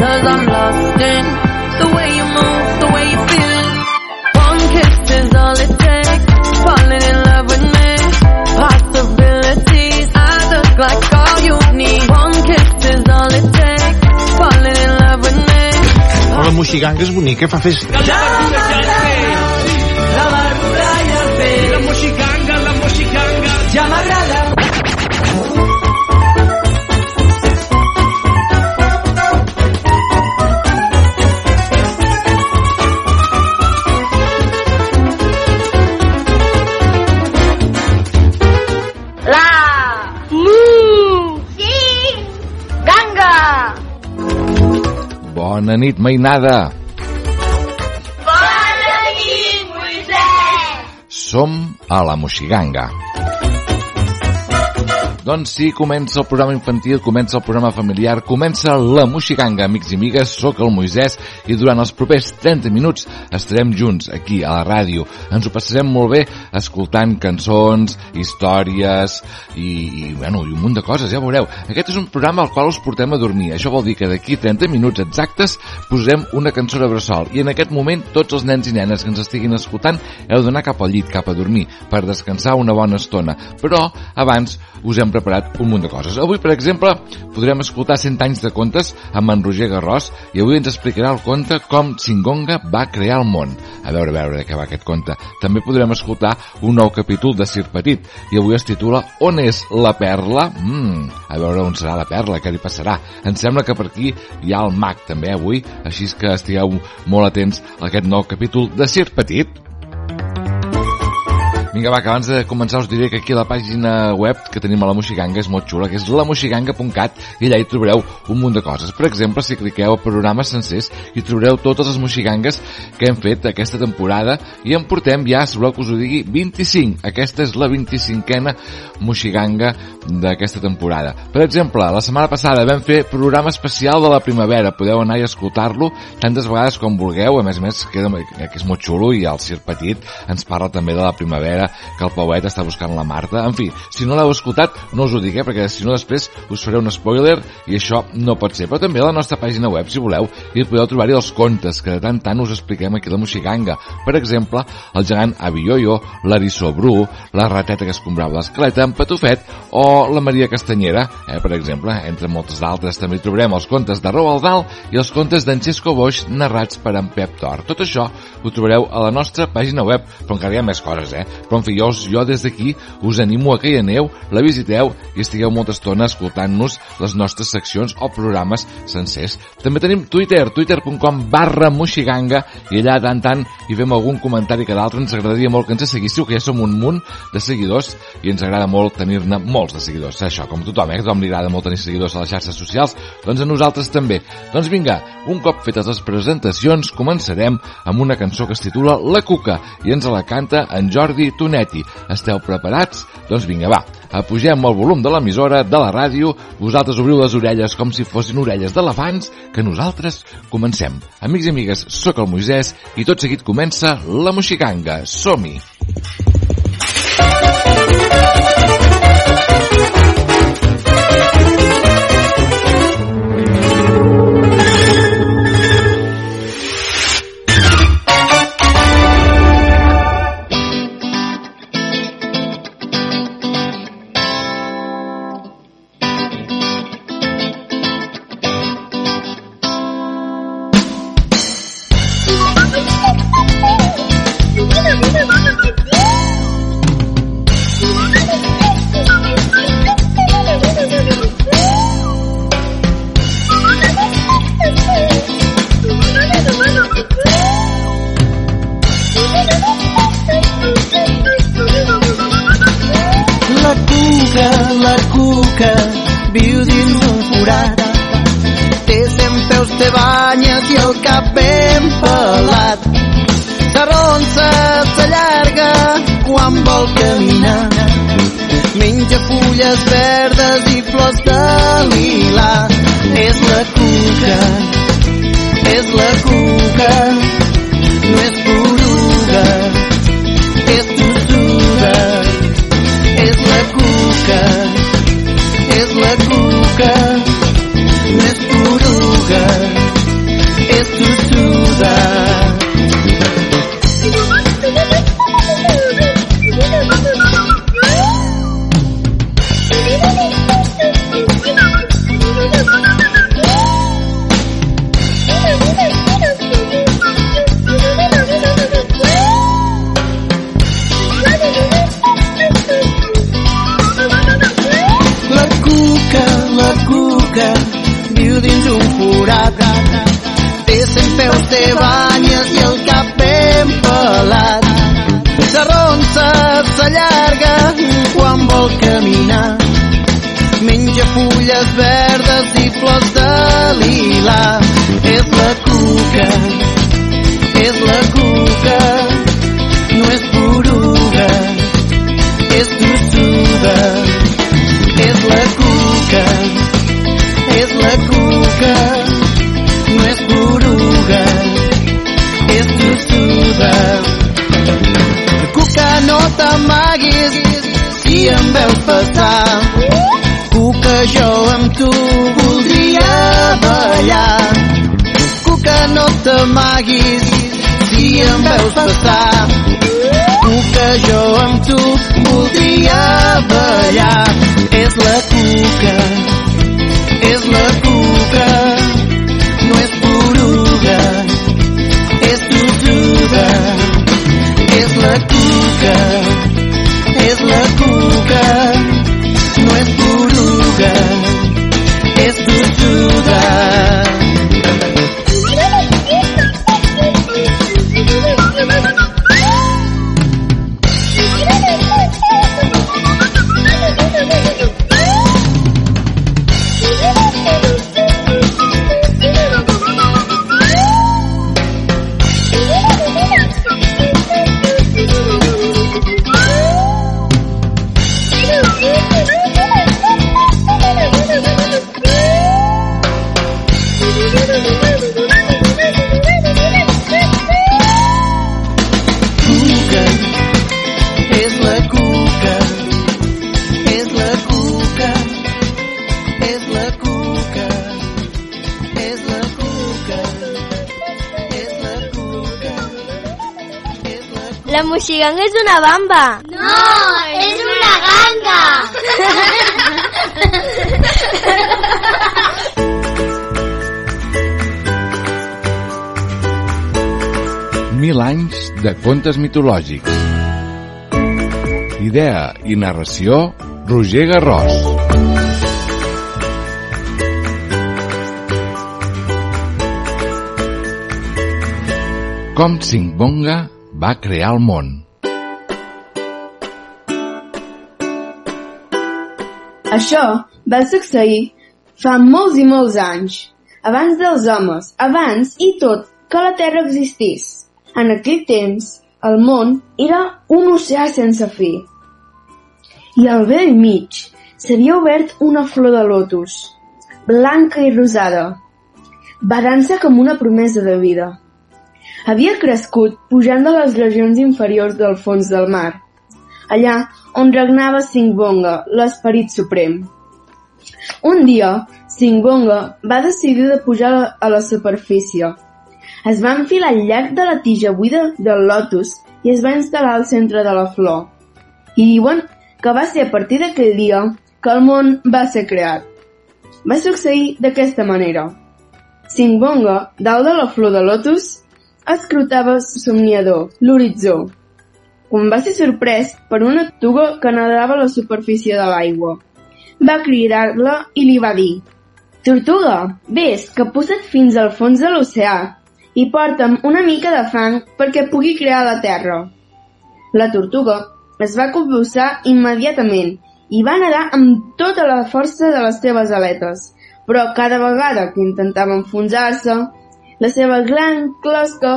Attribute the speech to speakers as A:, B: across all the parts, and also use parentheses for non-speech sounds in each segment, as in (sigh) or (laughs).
A: Cause I'm lost in the way you move, the way you feel One kiss is all it takes Falling in love with me Possibilities I look like all you need One kiss is all it takes Falling in love with me
B: La moixiganga és bonica, fa festa.
C: La verdura i el peix. La moxicanga, la moxicanga. Ja m'agrada.
D: Bona nit, mainada.
E: Bona nit, Moisès
D: Som a la Moxiganga. Doncs sí, comença el programa infantil, comença el programa familiar, comença la Moxiganga, amics i amigues, sóc el Moisès i durant els propers 30 minuts estarem junts aquí a la ràdio. Ens ho passarem molt bé escoltant cançons, històries i, i, bueno, i un munt de coses, ja veureu. Aquest és un programa al qual us portem a dormir. Això vol dir que d'aquí 30 minuts exactes posarem una cançó de bressol i en aquest moment tots els nens i nenes que ens estiguin escoltant heu d'anar cap al llit, cap a dormir, per descansar una bona estona. Però abans us hem preparat un munt de coses. Avui, per exemple, podrem escoltar 100 anys de contes amb en Roger Garrós i avui ens explicarà el conte com Singonga va crear el món. A veure, a veure què va aquest conte. També podrem escoltar un nou capítol de Sir Petit i avui es titula On és la perla? Mm, a veure on serà la perla, què li passarà. Em sembla que per aquí hi ha el mag també avui, així que estigueu molt atents a aquest nou capítol de Sir Petit. Vinga, va, que abans de començar us diré que aquí a la pàgina web que tenim a la Moxiganga és molt xula, que és lamoxiganga.cat i allà hi trobareu un munt de coses. Per exemple, si cliqueu a programes sencers hi trobareu totes les moxigangues que hem fet aquesta temporada i en portem ja, si voleu que us ho digui, 25. Aquesta és la 25a moxiganga d'aquesta temporada. Per exemple, la setmana passada vam fer programa especial de la primavera. Podeu anar i escoltar-lo tantes vegades com vulgueu. A més a més, queda, que és molt xulo i el Sir Petit ens parla també de la primavera que el Pauet està buscant la Marta. En fi, si no l'heu escoltat, no us ho dic, eh, perquè si no després us faré un spoiler i això no pot ser. Però també a la nostra pàgina web, si voleu, hi podeu trobar-hi els contes que de tant tant us expliquem aquí a la Moxiganga. Per exemple, el gegant Avioyo, l'Arissó Bru, la rateta que escombrava l'escleta, en Patufet o la Maria Castanyera, eh, per exemple, entre moltes d'altres. També trobarem els contes de Roald Dahl i els contes d'en Xesco Boix narrats per en Pep Tor. Tot això ho trobareu a la nostra pàgina web, però encara hi ha més coses, eh? Fi, jo, des d'aquí us animo a que hi aneu, la visiteu i estigueu molta estona escoltant-nos les nostres seccions o programes sencers. També tenim Twitter, twitter.com barra moxiganga i allà tant tant hi fem algun comentari que d'altre ens agradaria molt que ens seguíssiu, que ja som un munt de seguidors i ens agrada molt tenir-ne molts de seguidors. Això, com tothom, eh? A tothom li agrada molt tenir seguidors a les xarxes socials, doncs a nosaltres també. Doncs vinga, un cop fetes les presentacions, començarem amb una cançó que es titula La Cuca i ens la canta en Jordi Tonetti. Esteu preparats? Doncs vinga, va, apugem el volum de l'emissora, de la ràdio, vosaltres obriu les orelles com si fossin orelles d'elefants, que nosaltres comencem. Amics i amigues, sóc el Moisès i tot seguit comença la Moxiganga. Som-hi!
F: La caminar. Menja fulles verdes i flors de lila. És la cuca, és la cuca, no és poruga, és tossuda és la cuca, és la cuca, si em veus passar. Cuca, jo amb tu voldria ballar. Cuca, no t'amaguis si em veus passar. Cuca, jo amb tu voldria ballar. És la cuca, és la cuca, la
E: moixiganga és una bamba. No, és una ganga.
D: Mil anys de contes mitològics. Idea i narració, Roger Garrós. Com Singbonga va crear el món.
G: Això va succeir fa molts i molts anys, abans dels homes, abans i tot que la Terra existís. En aquell temps, el món era un oceà sense fi. I al vell mig s'havia obert una flor de lotus, blanca i rosada, badant-se com una promesa de vida. Havia crescut pujant de les regions inferiors del fons del mar, allà on regnava Singbonga, l'esperit suprem. Un dia, Singbonga va decidir de pujar a la superfície. Es va enfilar al llarg de la tija buida del lotus i es va instal·lar al centre de la flor. I diuen que va ser a partir d'aquell dia que el món va ser creat. Va succeir d'aquesta manera. Singbonga, dalt de la flor de lotus, escrutava somniador l'horitzó, quan va ser sorprès per una tortuga que nedava a la superfície de l'aigua. Va cridar-la i li va dir Tortuga, vés, que posa't fins al fons de l'oceà i porta'm una mica de fang perquè pugui crear la terra. La tortuga es va convulsar immediatament i va nedar amb tota la força de les seves aletes, però cada vegada que intentava enfonsar-se, la seva gran closca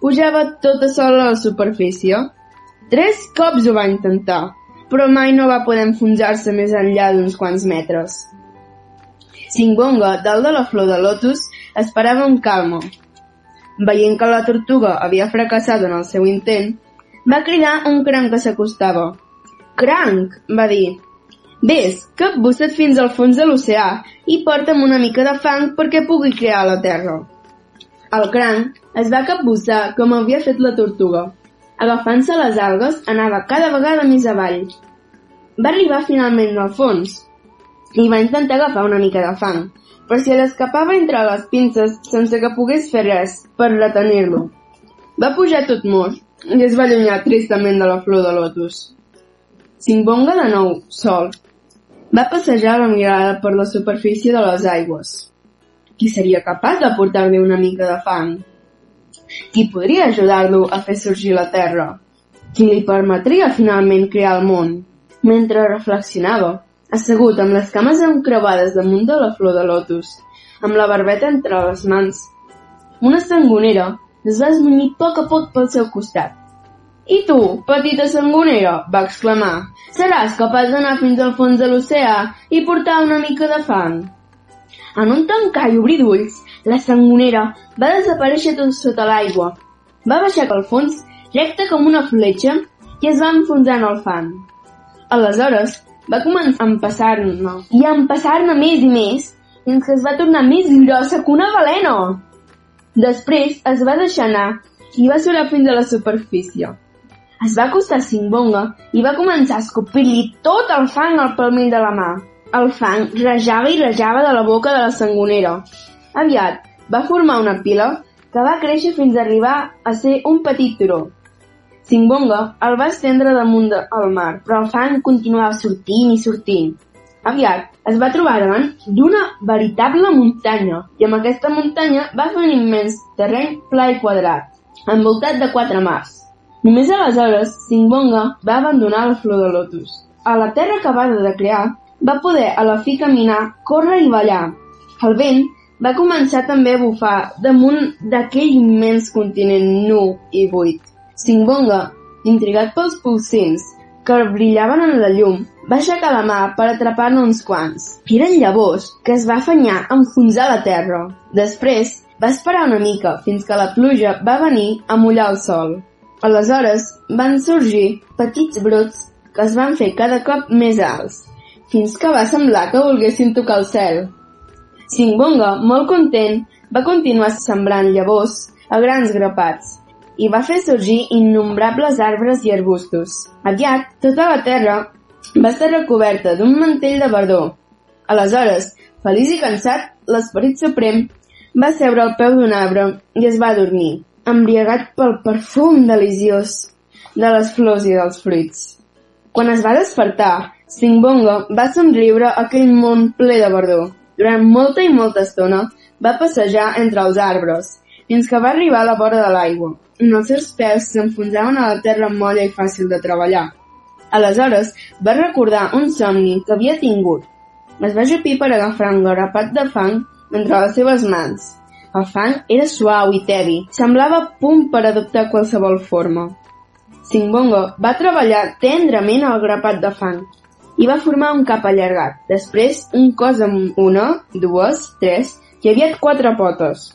G: pujava tota sola a la superfície. Tres cops ho va intentar, però mai no va poder enfonsar-se més enllà d'uns quants metres. Singonga, dalt de la flor de lotus, esperava amb calma. Veient que la tortuga havia fracassat en el seu intent, va cridar un cranc que s'acostava. Cranc, va dir. Ves, capbussa't fins al fons de l'oceà i porta'm una mica de fang perquè pugui crear la terra. El cranc es va capbussar com havia fet la tortuga. Agafant-se les algues, anava cada vegada més avall. Va arribar finalment al fons i va intentar agafar una mica de fang, però si l'escapava entre les pinces sense que pogués fer res per retenir-lo. Va pujar tot mort i es va allunyar tristament de la flor de lotus. Simbonga de nou, sol, va passejar la mirada per la superfície de les aigües. Qui seria capaç de portar-li una mica de fang? Qui podria ajudar-lo a fer sorgir la terra? Qui li permetria finalment crear el món? Mentre reflexionava, assegut amb les cames encreuades damunt de la flor de lotus, amb la barbeta entre les mans, una sangonera es va esmunyir poc a poc pel seu costat. I tu, petita sangonera, va exclamar, seràs capaç d'anar fins al fons de l'oceà i portar una mica de fang. En un tancar i obrir d'ulls, la sangonera va desaparèixer tot sota l'aigua. Va baixar pel fons, recta com una fletxa, i es va enfonsar en el fang. Aleshores, va començar a empassar-ne, i a empassar-ne més i més, fins que es va tornar més grossa que una balena. Després es va deixar anar i va surar fins a la superfície. Es va acostar a Simbonga i va començar a escopir-li tot el fang al palmell de la mà. El fang rejava i rejava de la boca de la sangonera. Aviat va formar una pila que va créixer fins a arribar a ser un petit turó. Simbonga el va estendre damunt del mar, però el fang continuava sortint i sortint. Aviat es va trobar davant d'una veritable muntanya i amb aquesta muntanya va fer un immens terreny pla i quadrat, envoltat de quatre mars. Només aleshores Simbonga va abandonar la flor de lotus. A la terra acabada de crear, va poder a la fi caminar, córrer i ballar. El vent va començar també a bufar damunt d'aquell immens continent nu i buit. Simbonga, intrigat pels pulsins que brillaven en la llum, va aixecar la mà per atrapar-ne uns quants. Eren llavors que es va afanyar a enfonsar la terra. Després va esperar una mica fins que la pluja va venir a mullar el sol. Aleshores van sorgir petits brots que es van fer cada cop més alts, fins que va semblar que volguessin tocar el cel. Singbonga, molt content, va continuar sembrant llavors a grans grapats i va fer sorgir innombrables arbres i arbustos. Aviat, tota la terra va estar recoberta d'un mantell de verdor. Aleshores, feliç i cansat, l'esperit suprem va seure al peu d'un arbre i es va dormir, embriagat pel perfum deliciós de les flors i dels fruits. Quan es va despertar, Singbonga va somriure aquell món ple de verdor. Durant molta i molta estona va passejar entre els arbres, fins que va arribar a la vora de l'aigua, on els seus peus s'enfonsaven a la terra molla i fàcil de treballar. Aleshores va recordar un somni que havia tingut. Es va jupir per agafar un grapat de fang entre les seves mans. El fang era suau i tevi, semblava punt per adoptar qualsevol forma. Singbongo va treballar tendrament al grapat de fang i va formar un cap allargat, després un cos amb una, dues, tres i aviat quatre potes,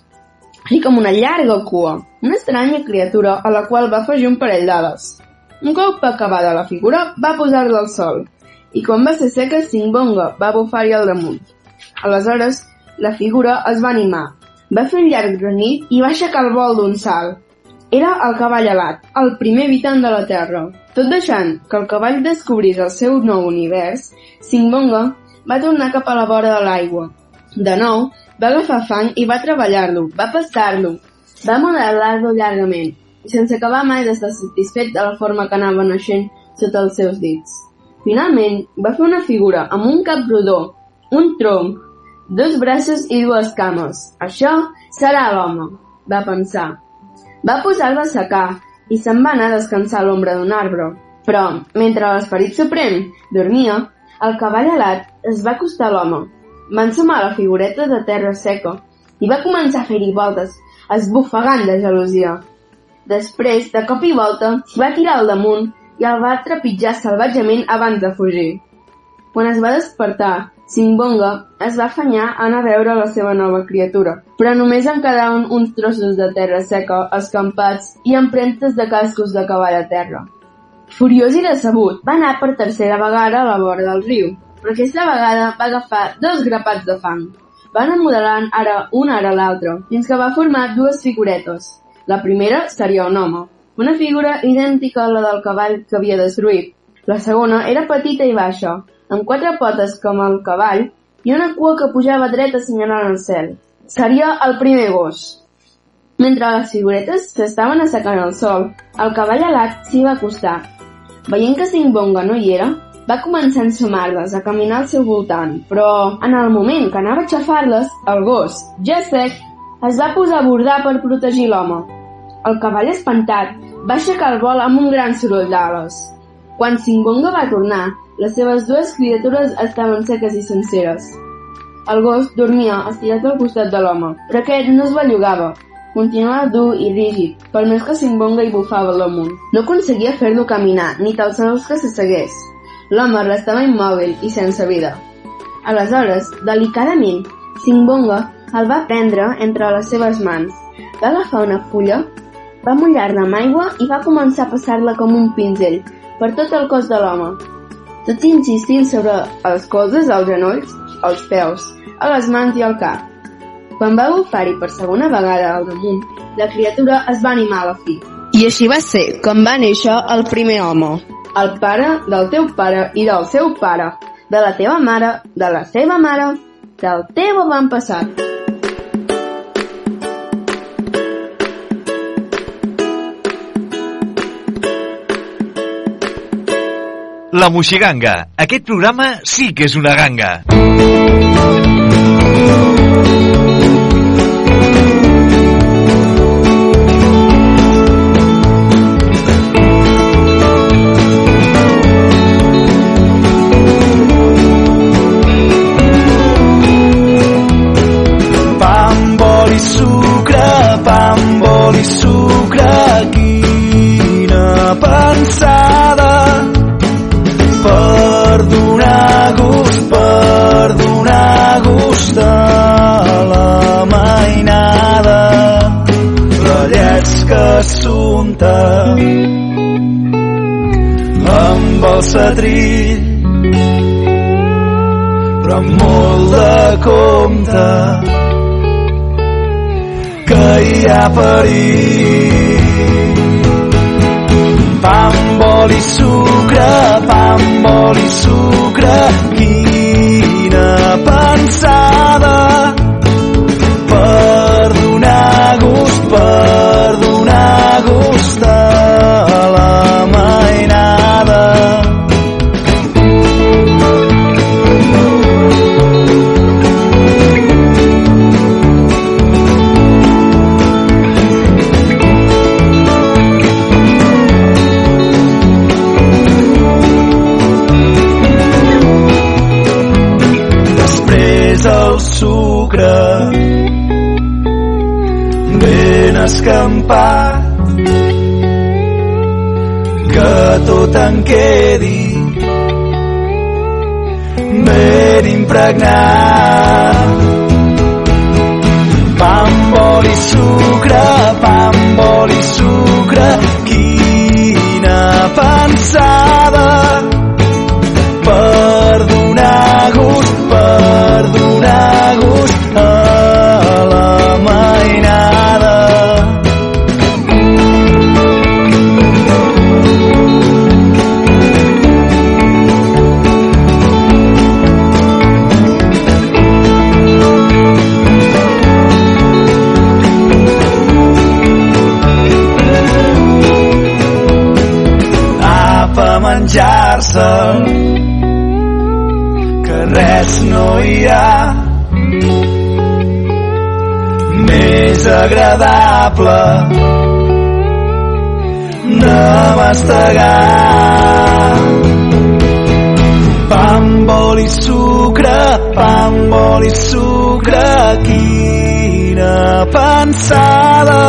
G: així com una llarga cua, una estranya criatura a la qual va afegir un parell d'ales. Un cop acabada la figura, va posar-la al sol, i quan va ser seca, Singbonga va bufar-hi al damunt. Aleshores, la figura es va animar, va fer un llarg granit i va aixecar el vol d'un salt. Era el cavall alat, el primer habitant de la Terra. Tot deixant que el cavall descobrís el seu nou univers, Singbonga va tornar cap a la vora de l'aigua. De nou, va agafar fang i va treballar-lo, va passar-lo, va modelar-lo llargament, sense acabar mai d'estar satisfet de la forma que anava naixent sota els seus dits. Finalment, va fer una figura amb un cap rodó, un tronc, dos braços i dues cames. Això serà l'home, va pensar. Va posar-lo a secar i se'n va anar a descansar a l'ombra d'un arbre. Però, mentre l'esperit suprem dormia, el cavall alat es va acostar a l'home. Va ensumar la figureta de terra seca i va començar a fer-hi voltes, esbufegant de gelosia. Després, de cop i volta, va tirar al damunt i el va trepitjar salvatgement abans de fugir. Quan es va despertar, Singbonga es va afanyar a anar a veure la seva nova criatura, però només en quedaven uns trossos de terra seca escampats i empremtes de cascos de cavall a terra. Furiós i decebut, va anar per tercera vegada a la vora del riu, però aquesta vegada va agafar dos grapats de fang. Va anar modelant ara una ara l'altra, fins que va formar dues figuretes. La primera seria un home, una figura idèntica a la del cavall que havia destruït. La segona era petita i baixa, amb quatre potes com el cavall i una cua que pujava dreta assenyalant el cel. Seria el primer gos. Mentre les figuretes s'estaven assecant al sol, el cavall alat s'hi va acostar. Veient que Simbonga no hi era, va començar a ensumar-les, a caminar al seu voltant, però en el moment que anava a aixafar-les, el gos, ja sec, es va posar a bordar per protegir l'home. El cavall espantat va aixecar el vol amb un gran soroll d'ales. Quan Simbonga va tornar, les seves dues criatures estaven seques i senceres. El gos dormia estirat al costat de l'home, però aquest no es bellugava. Continuava dur i rígid, per més que Simbonga hi bufava l'amunt. No aconseguia fer-lo caminar, ni tan sols que s'assegués. L'home restava immòbil i sense vida. Aleshores, delicadament, Simbonga el va prendre entre les seves mans. Va agafar una fulla, va mullar-la amb aigua i va començar a passar-la com un pinzell per tot el cos de l'home, tot insistint sobre els colzes, els genolls, els peus, a les mans i al cap. Quan va bufar-hi per segona vegada al damunt, la criatura es va animar a la fi. I així va ser com va néixer el primer home, el pare del teu pare i del seu pare, de la teva mare, de la seva mare, del teu avantpassat.
H: La Moixiganga. Aquest programa sí que és una ganga.
I: El setrill però amb molt de compte que hi ha perill. Pa amb oli sucre, pa amb oli sucre, quina tot en quedi ben impregnat pa amb oli i sucre pa amb oli i sucre quina pensada menjar-se'l que res no hi ha més agradable de mastegar. Pa amb oli i sucre, pa amb oli i sucre, quina pensada.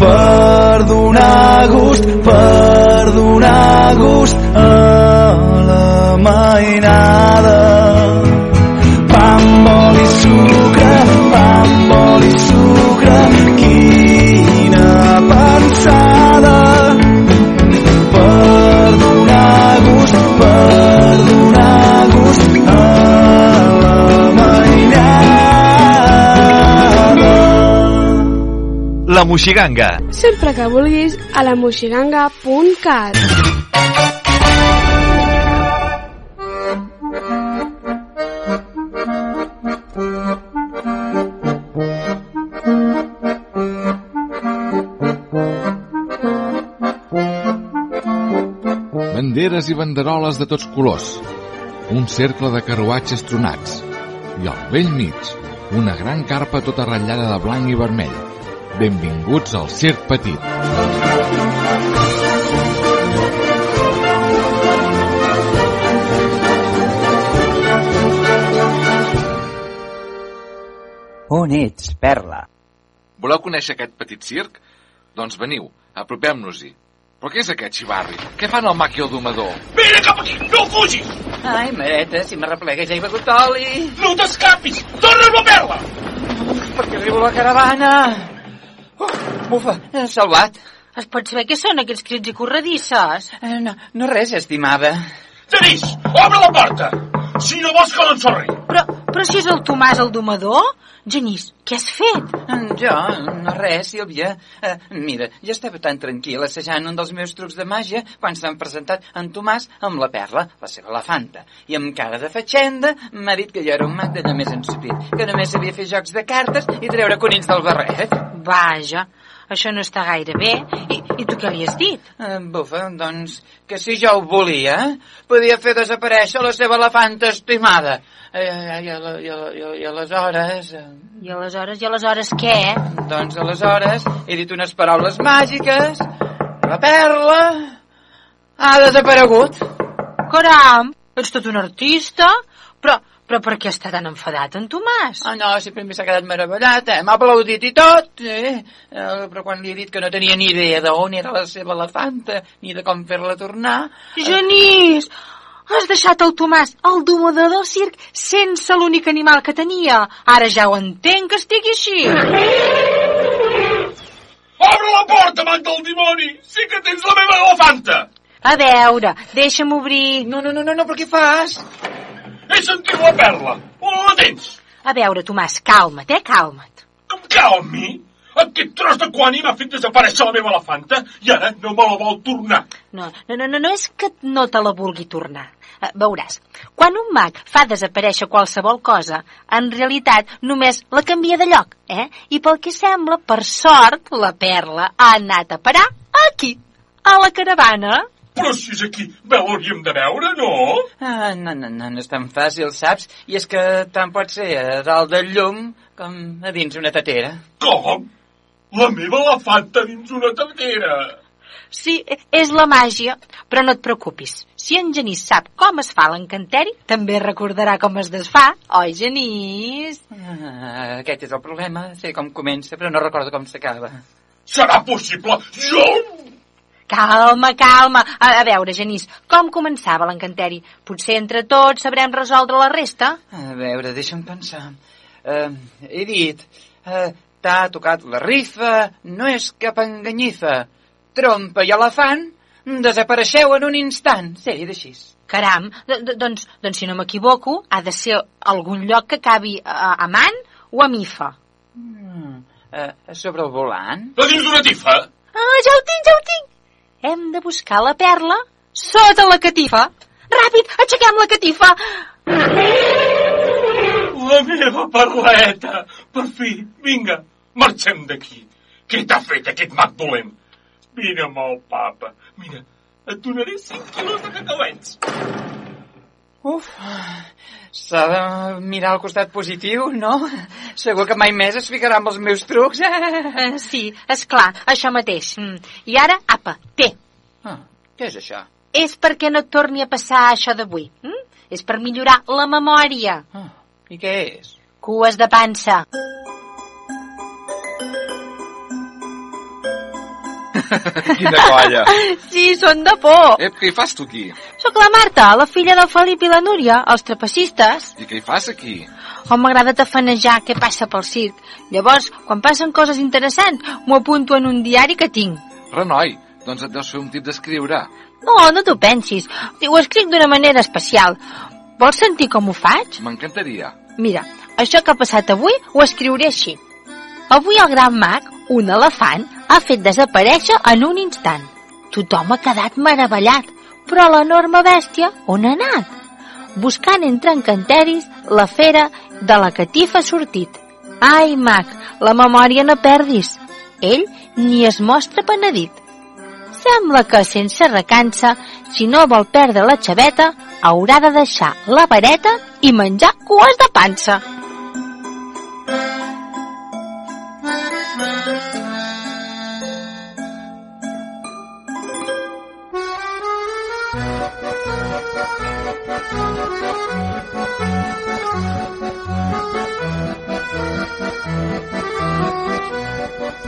I: Per donar gust, per donar gust a la mainada. La
J: Moixiganga.
K: Sempre que vulguis a la moixiganga.cat.
D: Banderes i banderoles de tots colors. Un cercle de carruatges tronats. I al vell mig, una gran carpa tota ratllada de blanc i vermell. Benvinguts al Circ Petit.
L: On ets, Perla?
D: Voleu conèixer aquest petit circ? Doncs veniu, apropem-nos-hi. Però què és aquest xivarri? Què fan el maqui i el domador?
H: Vine cap aquí, no fugis!
L: Ai, mareta, si me replegues ja he begut oli.
H: No t'escapis! Torna'm la perla!
L: Perquè arribo a la caravana. Oh, bufa, he salvat.
M: Es pot saber què són aquests crits i corredisses?
L: Eh, no, no res, estimada.
H: Genís, obre la porta! Si no vols que l'ensorri!
M: Però, però si és el Tomàs el domador? Genís, què has fet?
L: Jo, no res, Sílvia. Uh, mira, jo estava tan tranquil assajant un dels meus trucs de màgia quan s'han presentat en Tomàs amb la perla, la seva elefanta. I amb cara de fatxenda m'ha dit que jo era un mag de només ensupit, que només sabia fer jocs de cartes i treure conills del barret.
M: Vaja, això no està gaire bé. I, i tu què li has dit?
L: Uh, bufa, doncs, que si jo ho volia, podia fer desaparèixer la seva elefanta estimada. I, i, i, i, i, i aleshores... eh,
M: I aleshores, i aleshores què?
L: Doncs aleshores he dit unes paraules màgiques, la perla ha desaparegut.
M: Caram, ets tot un artista? Però, per què està tan enfadat en Tomàs?
L: Ah, no, sempre m'ha quedat meravellat, eh? M'ha aplaudit i tot, eh? eh? Però quan li he dit que no tenia ni idea d'on era la seva elefanta, ni de com fer-la tornar...
M: Genís! Has deixat el Tomàs, el domador del circ, sense l'únic animal que tenia. Ara ja ho entenc que estigui així.
H: Obre la porta, amant del dimoni! Sí que tens la meva elefanta!
M: A veure, deixa'm obrir...
L: No, no, no, no, no, però què fas?
H: He sentit la perla! On la tens?
M: A veure, Tomàs, calma't, eh, calma't.
H: Em calmi! Aquest tros de quani m'ha fet desaparèixer la meva elefanta i ara no me la vol tornar.
M: No, no, no, no, no és que no te la vulgui tornar. Eh, veuràs, quan un mag fa desaparèixer qualsevol cosa, en realitat només la canvia de lloc, eh? I pel que sembla, per sort, la perla ha anat a parar aquí, a la caravana.
H: Però si és aquí, bé l'hauríem de veure, no?
L: Ah, no, no, no, no és tan fàcil, saps? I és que tant pot ser a dalt del llum com a dins una tatera.
H: Com? La meva elefanta dins una tatera!
M: Sí, és la màgia, però no et preocupis. Si en Genís sap com es fa l'encanteri, també recordarà com es desfà, oi, Genís?
L: Ah, aquest és el problema, sé com comença, però no recordo com s'acaba.
H: Serà possible? Jo...
M: Calma, calma. A, a veure, Genís, com començava l'encanteri? Potser entre tots sabrem resoldre la resta?
L: A veure, deixa'm pensar. Uh, he dit, uh, t'ha tocat la rifa, no és cap enganyifa. Trompa i elefant, desapareixeu en un instant. Sí, d'així.
M: Caram, d doncs, doncs si no m'equivoco, ha de ser algun lloc que acabi a, a man o a mifa.
L: Mm, uh, sobre el volant?
H: A dins d'una tifa?
M: Ah, ja ho tinc, ja ho tinc! Hem de buscar la perla sota la catifa. Ràpid, aixequem la catifa!
H: La meva perleta! Per fi, vinga, marxem d'aquí. Què t'ha fet aquest mag dolent? Vine amb el papa. Mira, et donaré 5 quilos de cacauets.
L: Uf, s'ha de mirar al costat positiu, no? Segur que mai més es ficarà amb els meus trucs.
M: Eh, sí, és clar, això mateix. Mm. I ara, apa, té.
L: Ah, què és això?
M: És perquè no et torni a passar això d'avui. Mm? És per millorar la memòria.
L: Ah, I què és?
M: Cues de pansa. (laughs)
D: Quina colla.
M: Sí, són de por.
D: Ep, què hi fas tu aquí?
M: Sóc la Marta, la filla del Felip i la Núria, els trapecistes.
D: I què hi fas aquí?
M: Oh, m'agrada tafanejar què passa pel circ. Llavors, quan passen coses interessants, m'ho apunto en un diari que tinc.
D: Renoi, doncs et deus fer un tip d'escriure.
M: No, no t'ho pensis. Ho escric d'una manera especial. Vols sentir com ho faig?
D: M'encantaria.
M: Mira, això que ha passat avui ho escriuré així. Avui el gran mag, Un elefant ha fet desaparèixer en un instant. Tothom ha quedat meravellat, però l'enorme bèstia on ha anat? Buscant entre encanteris, la fera de la catifa ha sortit. Ai, mag, la memòria no perdis. Ell ni es mostra penedit. Sembla que, sense recança, si no vol perdre la xaveta, haurà de deixar la vareta i menjar cues de pansa.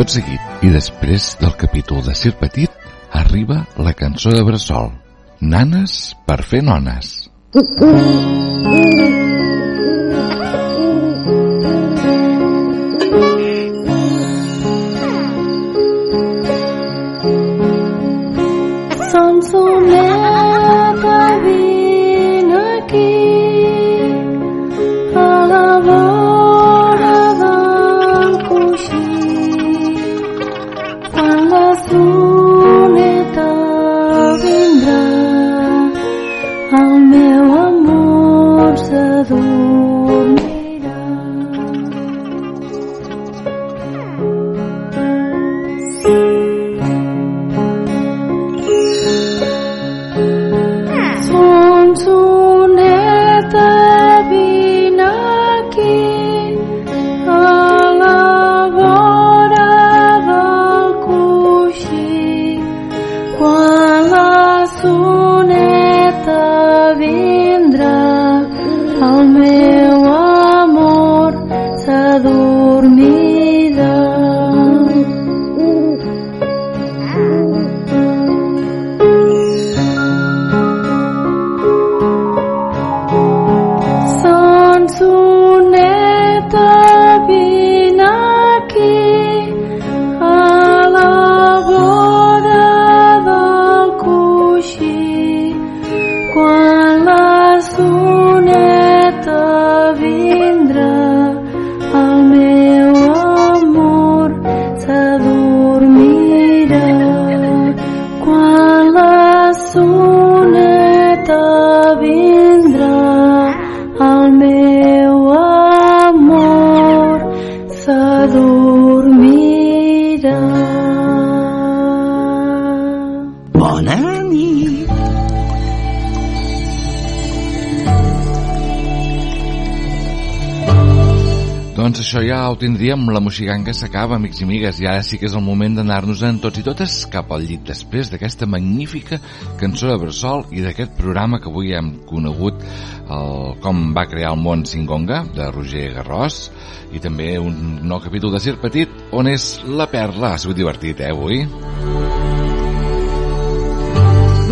D: Tot seguit, i després del capítol de Sir Petit, arriba la cançó de Bressol. Nanes per fer nones.
N: Sonsoneta,
D: tindríem, la moxiganga s'acaba, amics i amigues, i ara sí que és el moment d'anar-nos-en tots i totes cap al llit després d'aquesta magnífica cançó de Bressol i d'aquest programa que avui hem conegut el, com va crear el món Singonga, de Roger Garrós, i també un nou capítol de Sir Petit, on és la perla. Ha sigut divertit, eh, avui?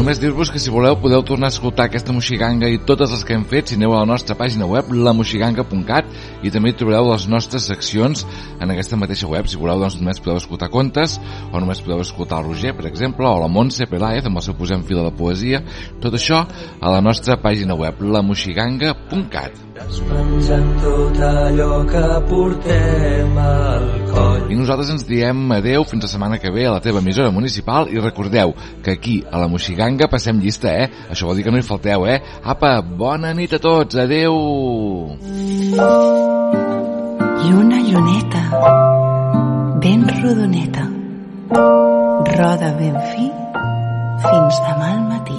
D: Només dir-vos que si voleu podeu tornar a escoltar aquesta moxiganga i totes les que hem fet si aneu a la nostra pàgina web lamoxiganga.cat i també trobareu les nostres seccions en aquesta mateixa web. Si voleu doncs només podeu escoltar contes o només podeu escoltar el Roger, per exemple, o la Montse Peláez amb el seu posem fil de la poesia. Tot això a la nostra pàgina web lamoxiganga.cat.
O: Penjant tot allò que portem al coll.
D: I nosaltres ens diem adeu fins la setmana que ve a la teva emissora municipal i recordeu que aquí a la Moxiganga passem llista, eh? Això vol dir que no hi falteu, eh? Apa, bona nit a tots, adeu!
J: Lluna, lluneta, ben rodoneta, roda ben fi fins demà al matí.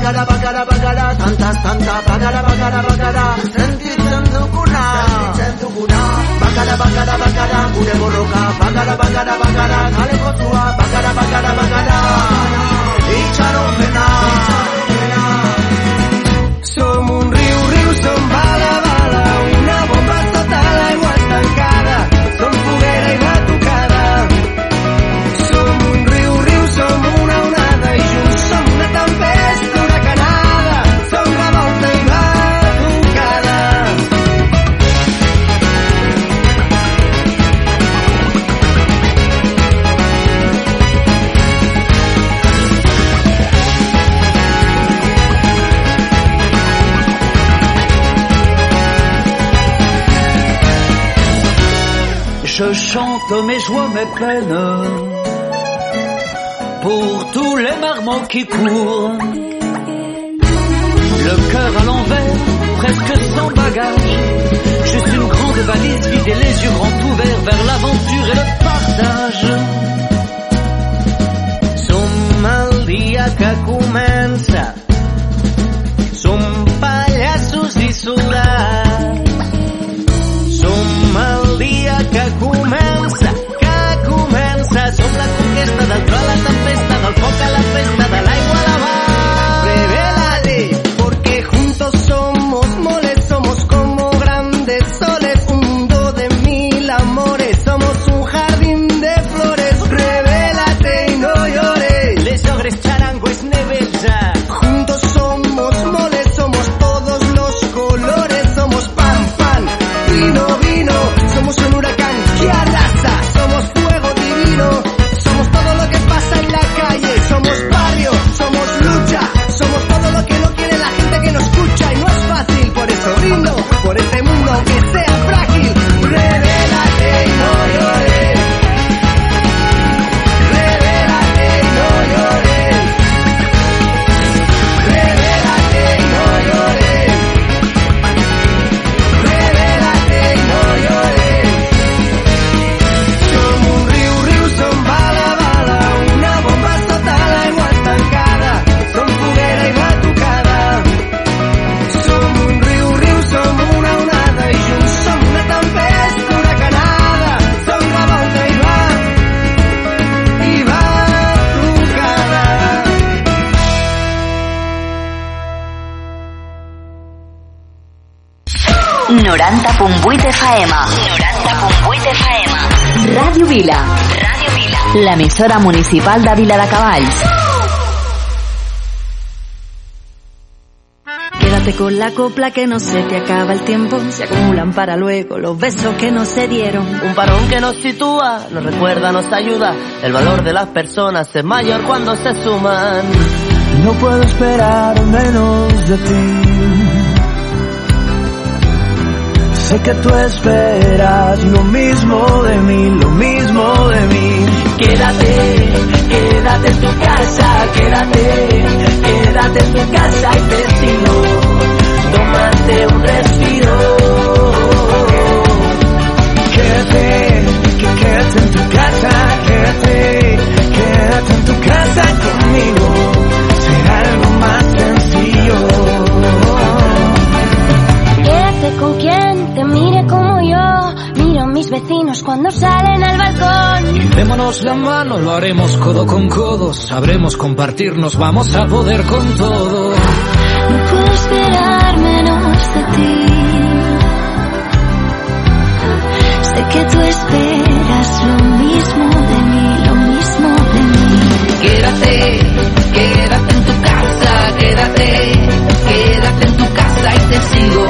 F: bagara, bagara, bagara, tanta, tanta, bagara, bagara, bagara, sentitzen duguna, sentitzen duguna, bagara, bagara, bagara, gure borroka, bagara, bagara, bagara, kale kotua, bagara, bagara, bagara, itxaropena, bagara, chante mes joies, mes peines, pour tous les marmots qui courent. Le cœur à l'envers, presque sans bagage, juste une grande valise vide et les yeux grands ouverts vers l'aventure et le partage. Som el dia que comença, som pallassos i soldats, som que la tempesta, del foc a la festa,
P: l'emissora municipal de Vila de Cavalls.
Q: Quédate con la copla que no se te acaba el tiempo, se acumulan para luego los besos que no se dieron.
F: Un parón que nos sitúa, nos recuerda, nos ayuda, el valor de las personas es mayor cuando se suman.
I: No puedo esperar menos de ti. Sé que tú esperas lo mismo de mí, lo mismo de mí.
R: Quédate, quédate en tu casa, quédate, quédate en tu casa y te sigo. Tómate un respiro.
I: Quédate, que quédate en tu casa, quédate, quédate en tu casa
S: démonos la mano, lo haremos codo con codo. Sabremos compartirnos, vamos a poder con todo.
T: No puedo esperar menos de ti. Sé que tú esperas lo mismo de mí, lo mismo de mí.
R: Quédate, quédate en tu casa, quédate, quédate en tu casa y te sigo.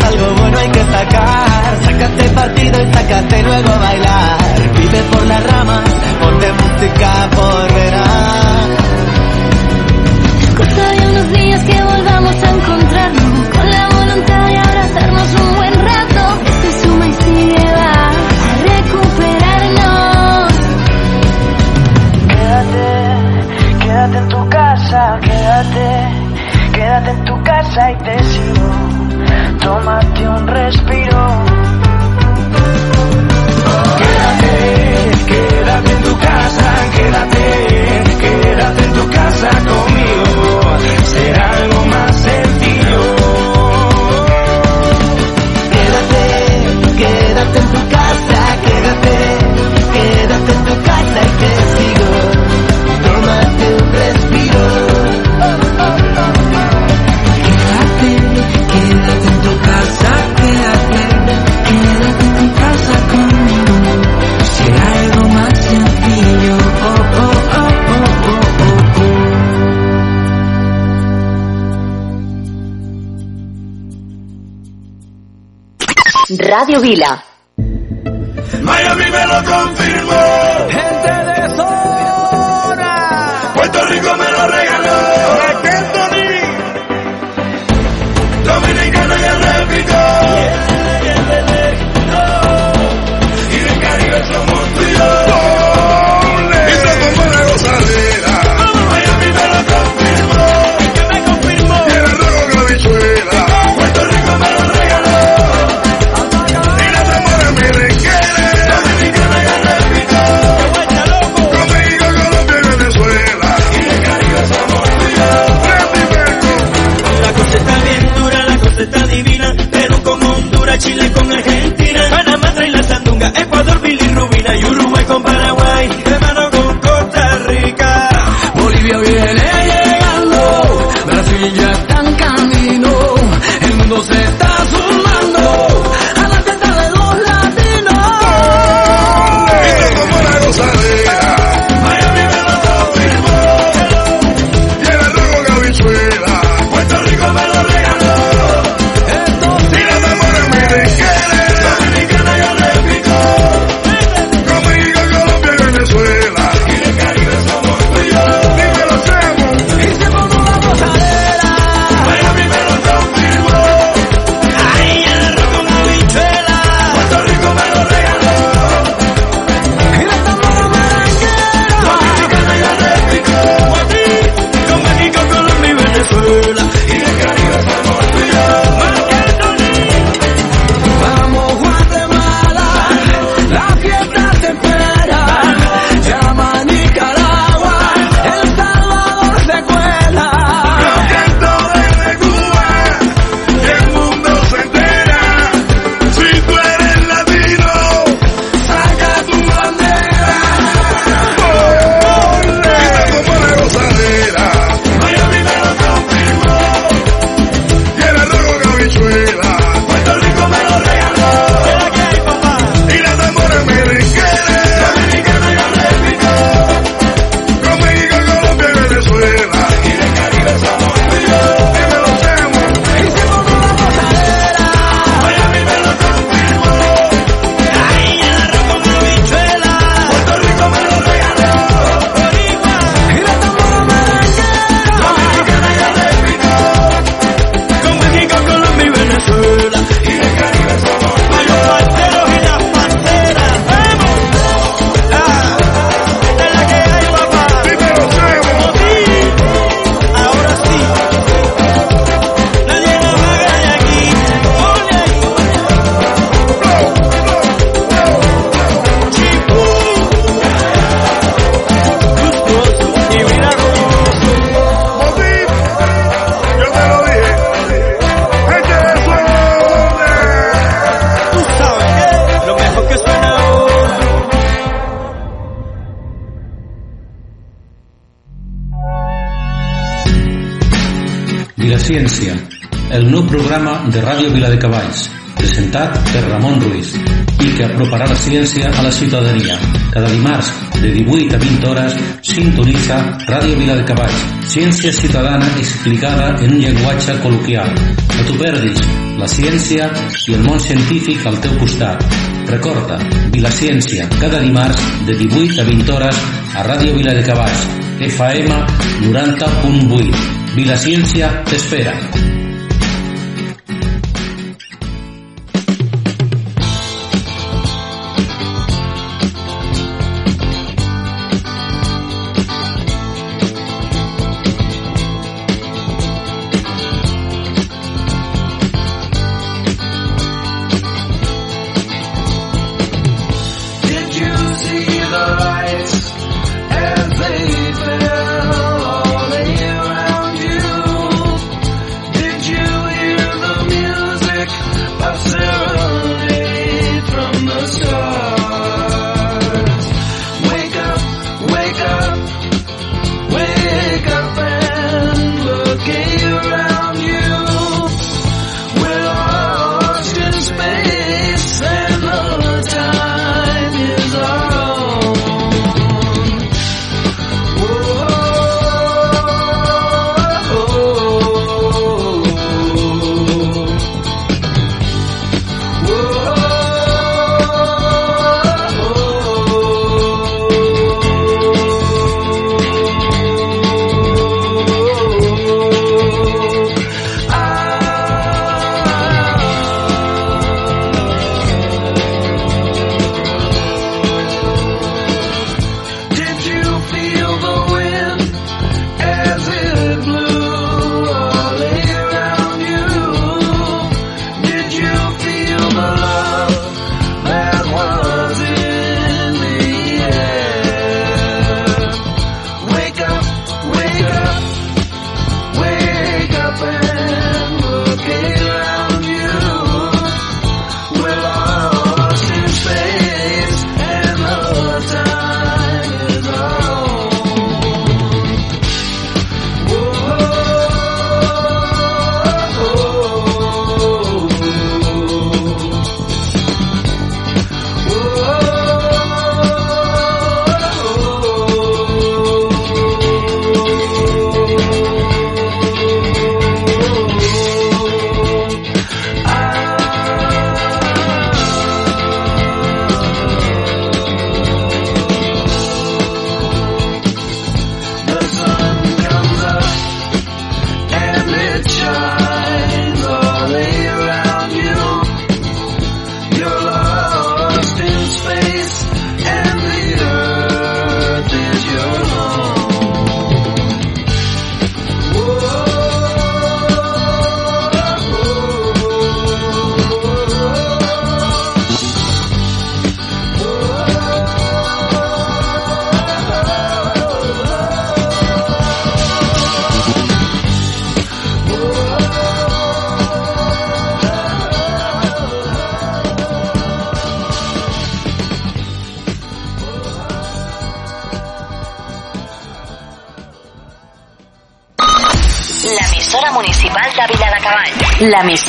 I: Algo
F: bueno hay que sacar. Sácate partido y sácate luego a bailar. Vive por las ramas, ponte música por
U: Radio Vila.
V: Miami me lo confirmó. De
I: Ràdio Vila de Cavalls, presentat per Ramon Ruiz i que aproparà la ciència a la ciutadania. Cada dimarts, de 18 a 20 hores, sintonitza Ràdio Vila de Cavalls, ciència ciutadana explicada en un llenguatge col·loquial. No t'ho perdis, la ciència i el món científic al teu costat. Recorda, Vilaciència, cada dimarts, de 18 a 20 hores, a Ràdio Vila de Cavalls, FM 90.8. Vilaciència t'espera.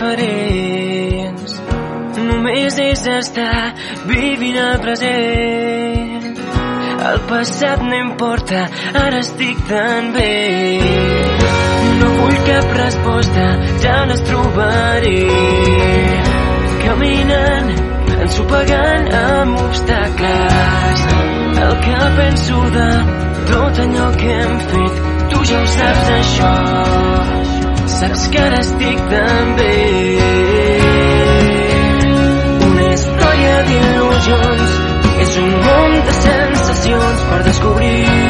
R: Diferents. Només és estar vivint el present. El passat no importa, ara estic tan bé. No vull cap resposta, ja les trobaré. Caminant, ensopegant amb obstacles. El que penso de tot allò que hem fet, tu ja ho saps això saps que ara estic tan bé.
N: Una història d'il·lusions, és un món de sensacions per descobrir.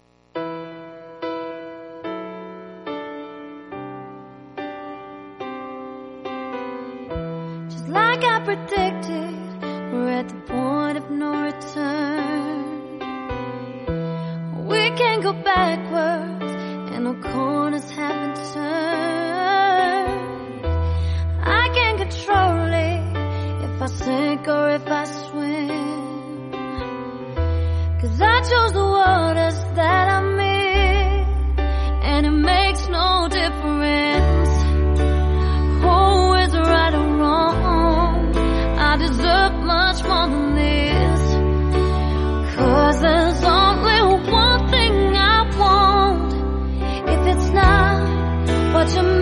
N: 거짓말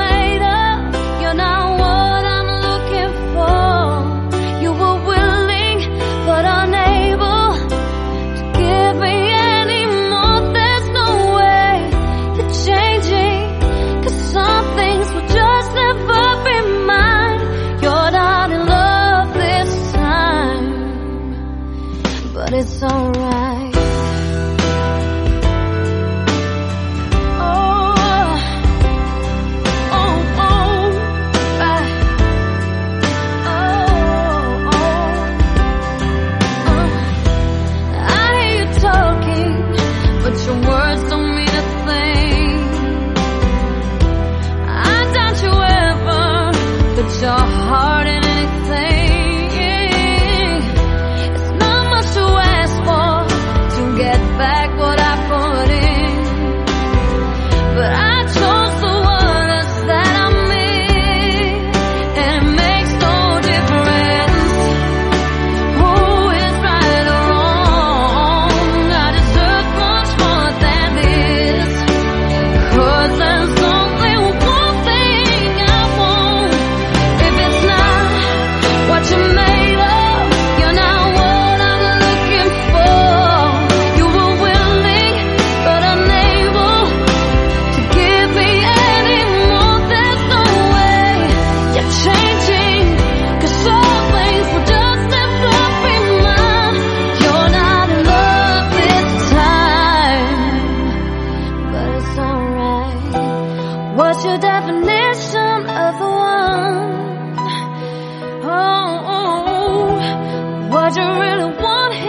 N: really want him.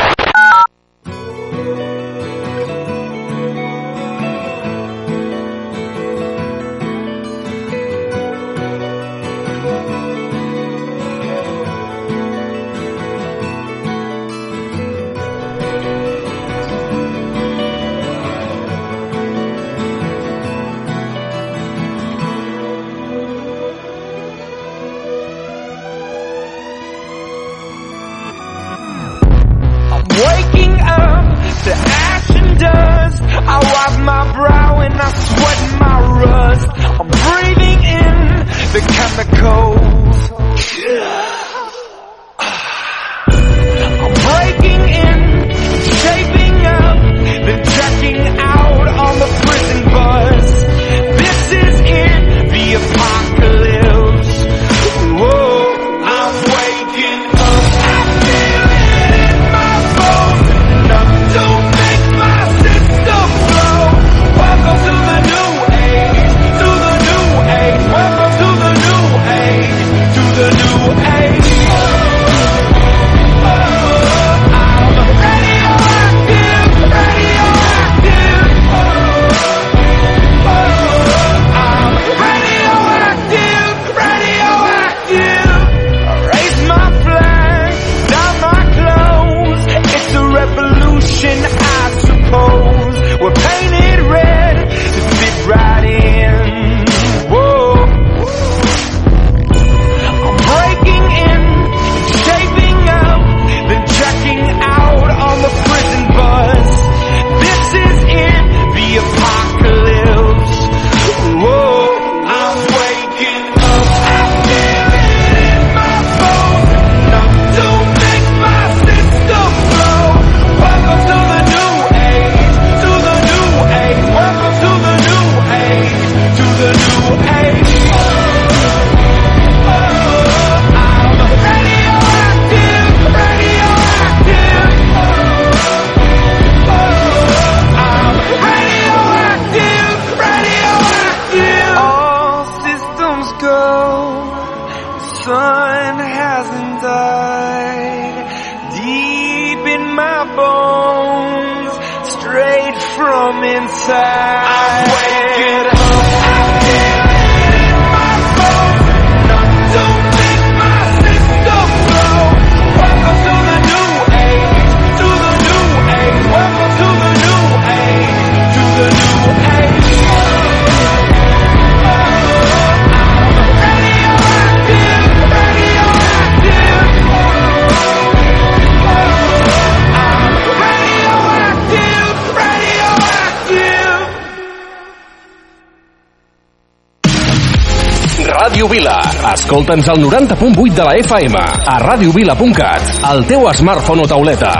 W: Vila. Escolta'ns al 90.8 de la FM, a radiovila.cat, al teu smartphone o tauleta.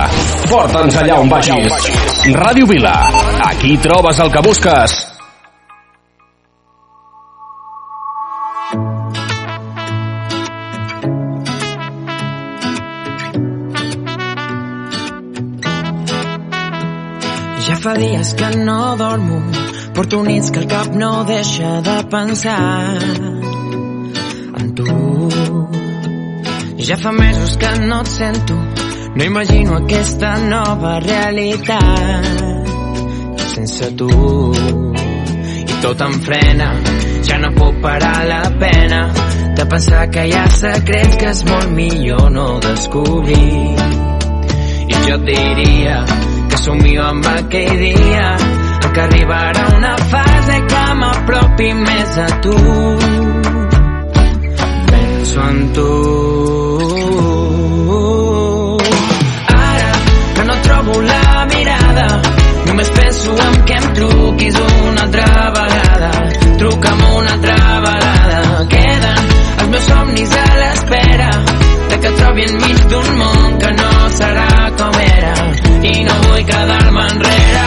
W: Porta'ns allà on vagis. Ràdio Vila. Aquí trobes el que busques.
R: Ja fa dies que no dormo, porto nits que el cap no deixa de pensar en tu. Ja fa mesos que no et sento, no imagino aquesta nova realitat sense tu. I tot em frena, ja no puc parar la pena de pensar que hi ha secrets que és molt millor no descobrir. I jo et diria que somio amb aquell dia que arribarà una fase que m'apropi més a tu penso en tu ara que no trobo la mirada només penso en que em truquis una altra vegada truca'm una altra vegada queden els meus somnis a l'espera de que et trobi enmig d'un món que no serà com era. I no vull quedar-me enrere